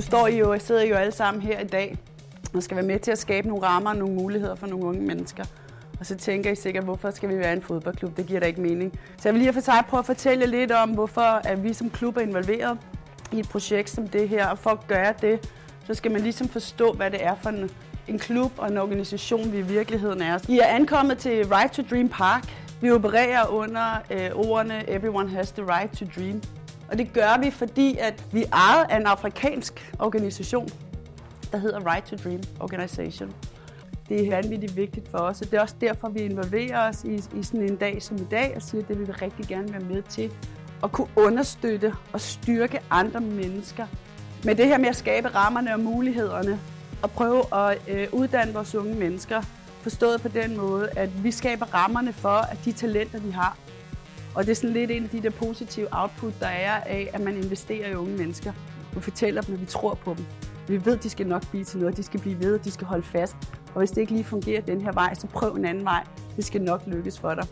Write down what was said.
står I jo, sidder I jo alle sammen her i dag og skal være med til at skabe nogle rammer og nogle muligheder for nogle unge mennesker. Og så tænker I sikkert, hvorfor skal vi være en fodboldklub? Det giver da ikke mening. Så jeg vil lige for sig prøve at fortælle lidt om, hvorfor at vi som klub er involveret i et projekt som det her. Og for at gøre det, så skal man ligesom forstå, hvad det er for en, en klub og en organisation, vi i virkeligheden er. I er ankommet til Right to Dream Park. Vi opererer under øh, ordene Everyone has the right to dream. Og det gør vi, fordi at vi er ejet af en afrikansk organisation, der hedder Right to Dream Organization. Det er vanvittigt vigtigt for os, og det er også derfor, vi involverer os i, i sådan en dag som i dag, og siger, at det vil vi rigtig gerne være med til at kunne understøtte og styrke andre mennesker. Med det her med at skabe rammerne og mulighederne, og prøve at øh, uddanne vores unge mennesker, forstået på den måde, at vi skaber rammerne for, at de talenter, de har, og det er sådan lidt en af de der positive output, der er af, at man investerer i unge mennesker. og fortæller dem, at vi tror på dem. Vi ved, at de skal nok blive til noget, de skal blive ved, de skal holde fast. Og hvis det ikke lige fungerer den her vej, så prøv en anden vej. Det skal nok lykkes for dig.